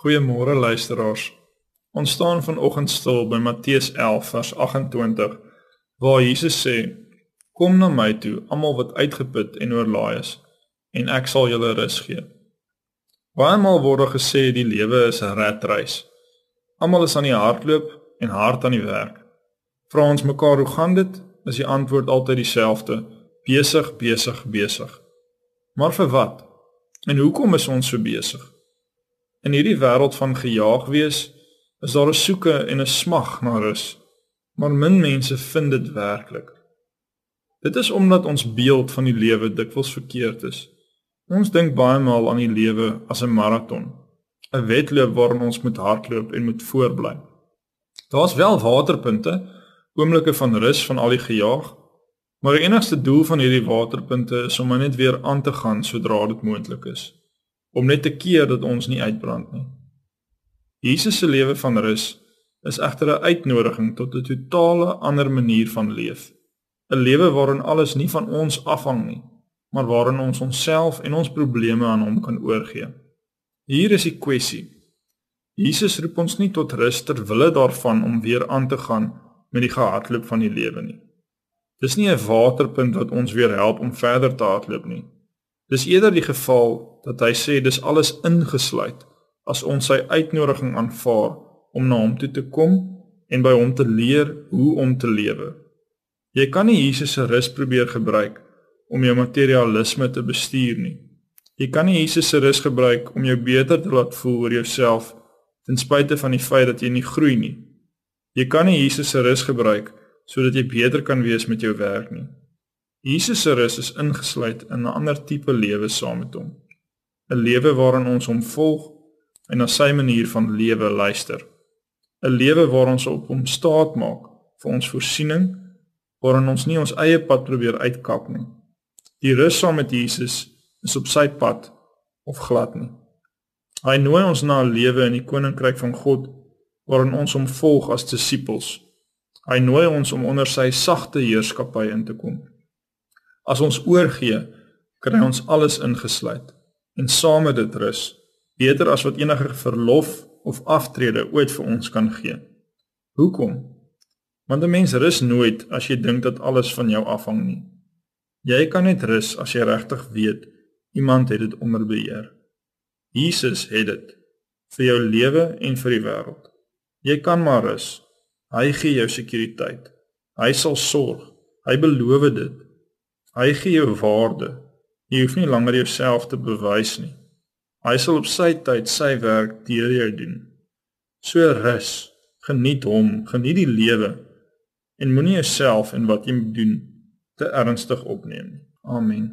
Goeiemôre luisteraars. Ons staan vanoggend stil by Matteus 11 vers 28 waar Jesus sê: Kom na my toe, almal wat uitgeput en oorlaai is, en ek sal julle rus gee. Baie maal word er gesê die lewe is 'n ratreis. Almal is aan die hardloop en hard aan die werk. Vra ons mekaar hoe gaan dit? Is die antwoord altyd dieselfde: besig, besig, besig. Maar vir wat? En hoekom is ons so besig? In hierdie wêreld van gejaag wees, is daar 'n soeke en 'n smag na rus. Maar min mense vind dit werklik. Dit is omdat ons beeld van die lewe dikwels verkeerd is. Ons dink baie maal aan die lewe as 'n maraton, 'n wedloop waarin ons moet hardloop en moet voortbly. Daar's wel waterpunte, oomblikke van rus van al die gejaag, maar die enigste doel van hierdie waterpunte is om net weer aan te gaan sodra dit moontlik is om net te keer dat ons nie uitbrand nie. Jesus se lewe van rus is egter 'n uitnodiging tot 'n totale ander manier van leef. 'n Lewe waarin alles nie van ons afhang nie, maar waarin ons onsself en ons probleme aan hom kan oorgee. Hier is die kwessie. Jesus roep ons nie tot rus ter wille daarvan om weer aan te gaan met die gehardloop van die lewe nie. Dis nie 'n waterpunt wat ons weer help om verder te hardloop nie. Dis eerder die geval dat hy sê dis alles ingesluit as ons sy uitnodiging aanvaar om na hom toe te kom en by hom te leer hoe om te lewe. Jy kan nie Jesus se rus probeer gebruik om jou materialisme te bestuur nie. Jy kan nie Jesus se rus gebruik om jou beter te laat voel oor jouself ten spyte van die feit dat jy nie groei nie. Jy kan nie Jesus se rus gebruik sodat jy beter kan wees met jou werk nie. Jesus se rus is ingesluit in 'n ander tipe lewe saam met hom. 'n Lewe waarin ons hom volg en na sy manier van lewe luister. 'n Lewe waar ons op hom staat maak vir ons voorsiening, waarin ons nie ons eie pad probeer uitkap nie. Die rus saam met Jesus is op sy pad of glad nie. Hy nooi ons na 'n lewe in die koninkryk van God waarin ons hom volg as disippels. Hy nooi ons om onder sy sagte heerskappy in te kom. As ons oorgee, kry ons alles ingesluit en saam met dit rus, beter as wat enige verlof of aftrede ooit vir ons kan gee. Hoekom? Want 'n mens rus nooit as jy dink dat alles van jou afhang nie. Jy kan net rus as jy regtig weet iemand het dit onder beheer. Jesus het dit vir jou lewe en vir die wêreld. Jy kan maar rus. Hy gee jou sekuriteit. Hy sal sorg. Hy beloof dit. Hy gee jou waarde. Jy hoef nie langer jouself te bewys nie. Hy sal op sy tyd sy werk deur jou doen. So rus, geniet hom, geniet die lewe en moenie jouself en wat jy moet doen te ernstig opneem nie. Amen.